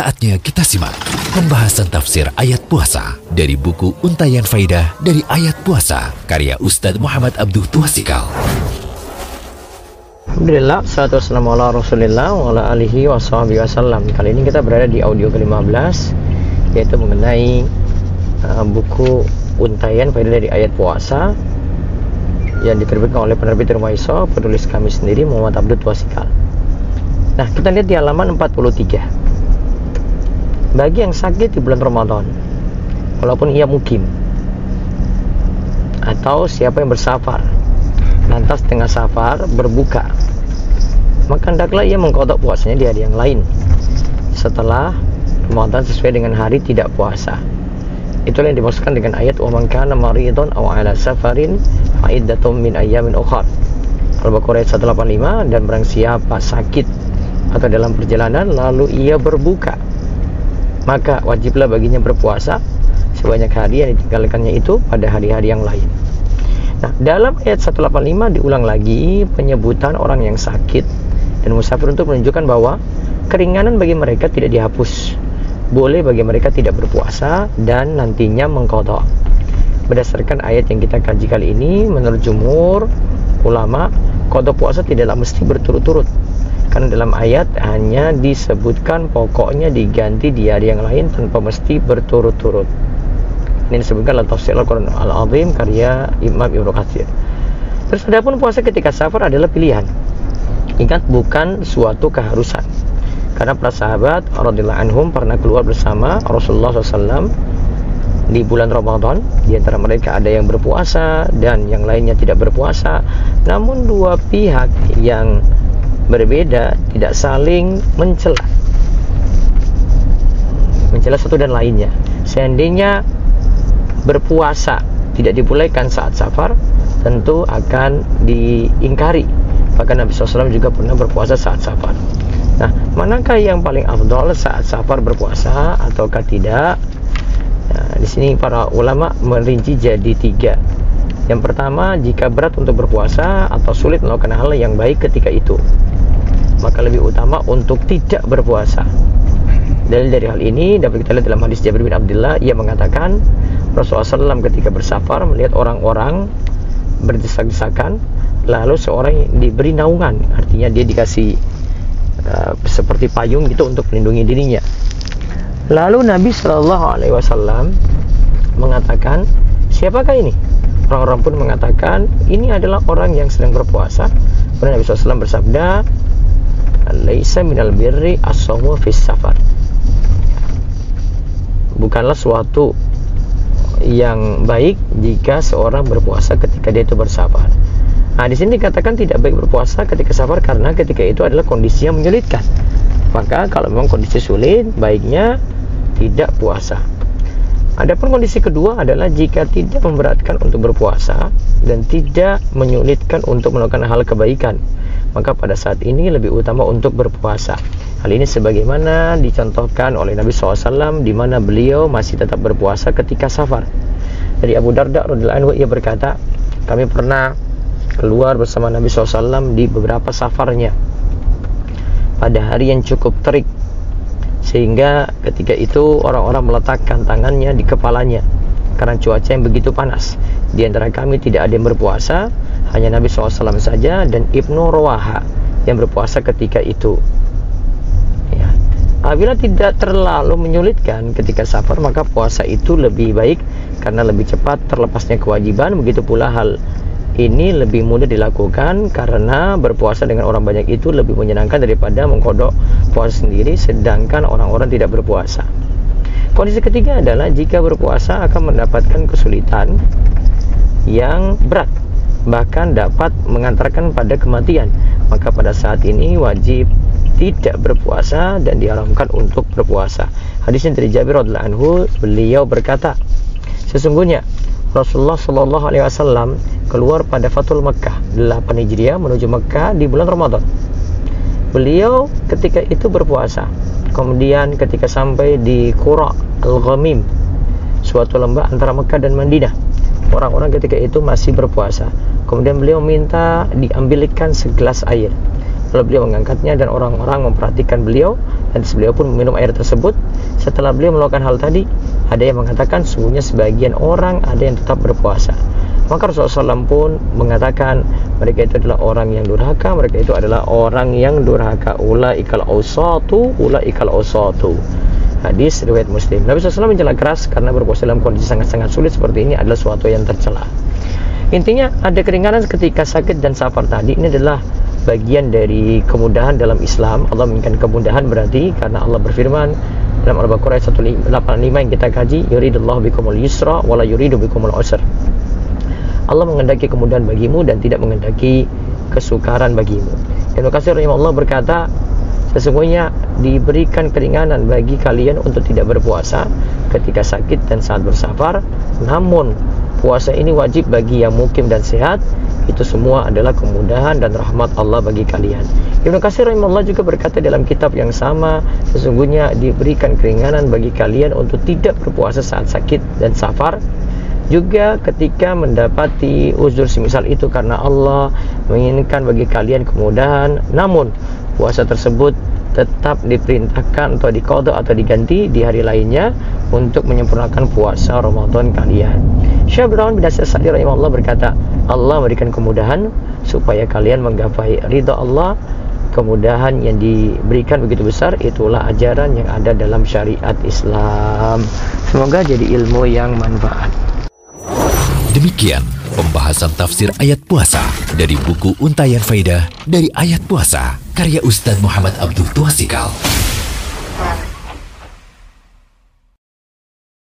Saatnya kita simak pembahasan tafsir ayat puasa dari buku Untayan Faidah dari Ayat Puasa karya Ustadz Muhammad Abduh Tuasikal. Alhamdulillah, salatu wassalamu ala rasulillah wa ala alihi wa wasallam Kali ini kita berada di audio ke-15 Yaitu mengenai uh, buku Untayan Faidah dari Ayat Puasa Yang diterbitkan oleh penerbit Rumaiso Penulis kami sendiri Muhammad Abdul Tuasikal. Nah, kita lihat di halaman 43 bagi yang sakit di bulan Ramadan walaupun ia mukim atau siapa yang bersafar lantas tengah safar berbuka maka hendaklah ia mengkodok puasanya di hari yang lain. Setelah Ramadan sesuai dengan hari tidak puasa. Itulah yang dimaksudkan dengan ayat wa man kana maridun aw ala safarin fa'iddatum min ayyamin ukhra Al-Baqarah 185 dan barang siapa sakit atau dalam perjalanan lalu ia berbuka maka wajiblah baginya berpuasa sebanyak hari yang ditinggalkannya itu pada hari-hari yang lain. Nah, dalam ayat 185 diulang lagi penyebutan orang yang sakit dan musafir untuk menunjukkan bahwa keringanan bagi mereka tidak dihapus. Boleh bagi mereka tidak berpuasa dan nantinya mengkodok. Berdasarkan ayat yang kita kaji kali ini, menurut jumhur ulama, kodok puasa tidaklah mesti berturut-turut karena dalam ayat hanya disebutkan pokoknya diganti di hari yang lain tanpa mesti berturut-turut. Ini disebutkan dalam tafsir Al-Quran Al-Azim karya Imam Ibnu Katsir. Terus adapun puasa ketika safar adalah pilihan. Ingat bukan suatu keharusan. Karena para sahabat anhum pernah keluar bersama Rasulullah SAW di bulan Ramadan. Di antara mereka ada yang berpuasa dan yang lainnya tidak berpuasa. Namun dua pihak yang berbeda tidak saling mencela. Mencela satu dan lainnya. Seandainya berpuasa tidak dibolehkan saat safar tentu akan diingkari. Bahkan Nabi SAW juga pernah berpuasa saat safar. Nah manakah yang paling afdol saat safar berpuasa ataukah tidak? Nah, di sini para ulama merinci jadi tiga. Yang pertama jika berat untuk berpuasa atau sulit melakukan hal yang baik ketika itu maka lebih utama untuk tidak berpuasa. Dalil dari hal ini dapat kita lihat dalam hadis Jabir bin Abdullah. Ia mengatakan Rasulullah SAW ketika bersafar melihat orang-orang berdesak-desakan lalu seorang diberi naungan. Artinya dia dikasih uh, seperti payung gitu untuk melindungi dirinya. Lalu Nabi Shallallahu Alaihi Wasallam mengatakan siapakah ini? Orang-orang pun mengatakan ini adalah orang yang sedang berpuasa. Kemudian Nabi SAW bersabda laisa minal birri as-sawmu fis safar bukanlah suatu yang baik jika seorang berpuasa ketika dia itu bersafar. Nah, di sini dikatakan tidak baik berpuasa ketika safar karena ketika itu adalah kondisi yang menyulitkan. Maka kalau memang kondisi sulit, baiknya tidak puasa. Adapun kondisi kedua adalah jika tidak memberatkan untuk berpuasa dan tidak menyulitkan untuk melakukan hal kebaikan maka pada saat ini lebih utama untuk berpuasa. Hal ini sebagaimana dicontohkan oleh Nabi SAW di mana beliau masih tetap berpuasa ketika safar. Dari Abu Darda radhiyallahu anhu ia berkata, kami pernah keluar bersama Nabi SAW di beberapa safarnya pada hari yang cukup terik sehingga ketika itu orang-orang meletakkan tangannya di kepalanya karena cuaca yang begitu panas. Di antara kami tidak ada yang berpuasa, hanya Nabi SAW saja dan Ibnu Rawaha yang berpuasa ketika itu. Ya. apabila tidak terlalu menyulitkan ketika safar maka puasa itu lebih baik karena lebih cepat terlepasnya kewajiban. Begitu pula hal ini lebih mudah dilakukan karena berpuasa dengan orang banyak itu lebih menyenangkan daripada mengkodok puasa sendiri sedangkan orang-orang tidak berpuasa. Kondisi ketiga adalah jika berpuasa akan mendapatkan kesulitan yang berat bahkan dapat mengantarkan pada kematian maka pada saat ini wajib tidak berpuasa dan diharamkan untuk berpuasa hadisnya dari Jabir radhiallahu anhu beliau berkata sesungguhnya Rasulullah Shallallahu Alaihi Wasallam keluar pada Fatul Mekah 8 Hijriah menuju Mekah di bulan Ramadan. Beliau ketika itu berpuasa. Kemudian ketika sampai di Qura Al-Ghamim, suatu lembah antara Mekah dan Madinah, orang-orang ketika itu masih berpuasa. Kemudian beliau minta diambilkan segelas air. lalu beliau mengangkatnya dan orang-orang memperhatikan beliau. Dan beliau pun meminum air tersebut. Setelah beliau melakukan hal tadi ada yang mengatakan sungguhnya sebagian orang ada yang tetap berpuasa. Maka Rasulullah SAW pun mengatakan mereka itu adalah orang yang durhaka mereka itu adalah orang yang durhaka. Ula ikal ausatu ula ikal ausatu hadis riwayat muslim. Nabi SAW menjelaskan keras karena berpuasa dalam kondisi sangat-sangat sulit seperti ini adalah suatu yang tercela intinya ada keringanan ketika sakit dan safar tadi ini adalah bagian dari kemudahan dalam Islam. Allah menginginkan kemudahan berarti karena Allah berfirman dalam Al-Baqarah ayat 185 yang kita kaji, yuridullahu bikumul yusra wala yuridu bikumul usra. Allah mengendaki kemudahan bagimu dan tidak mengendaki kesukaran bagimu. Dan kasih Allah berkata, sesungguhnya diberikan keringanan bagi kalian untuk tidak berpuasa ketika sakit dan saat bersafar. Namun puasa ini wajib bagi yang mukim dan sehat itu semua adalah kemudahan dan rahmat Allah bagi kalian. Ibnu Katsir rahimahullah juga berkata dalam kitab yang sama, sesungguhnya diberikan keringanan bagi kalian untuk tidak berpuasa saat sakit dan safar. Juga ketika mendapati uzur semisal itu karena Allah menginginkan bagi kalian kemudahan, namun puasa tersebut tetap diperintahkan atau dikodok atau diganti di hari lainnya untuk menyempurnakan puasa Ramadan kalian. Syekh Ibrahim bin Nasir Sa'di rahimahullah berkata, Allah memberikan kemudahan supaya kalian menggapai ridha Allah. Kemudahan yang diberikan begitu besar itulah ajaran yang ada dalam syariat Islam. Semoga jadi ilmu yang manfaat. Demikian pembahasan tafsir ayat puasa dari buku Untayan Faidah dari Ayat Puasa karya Ustaz Muhammad Abdul Tuasikal.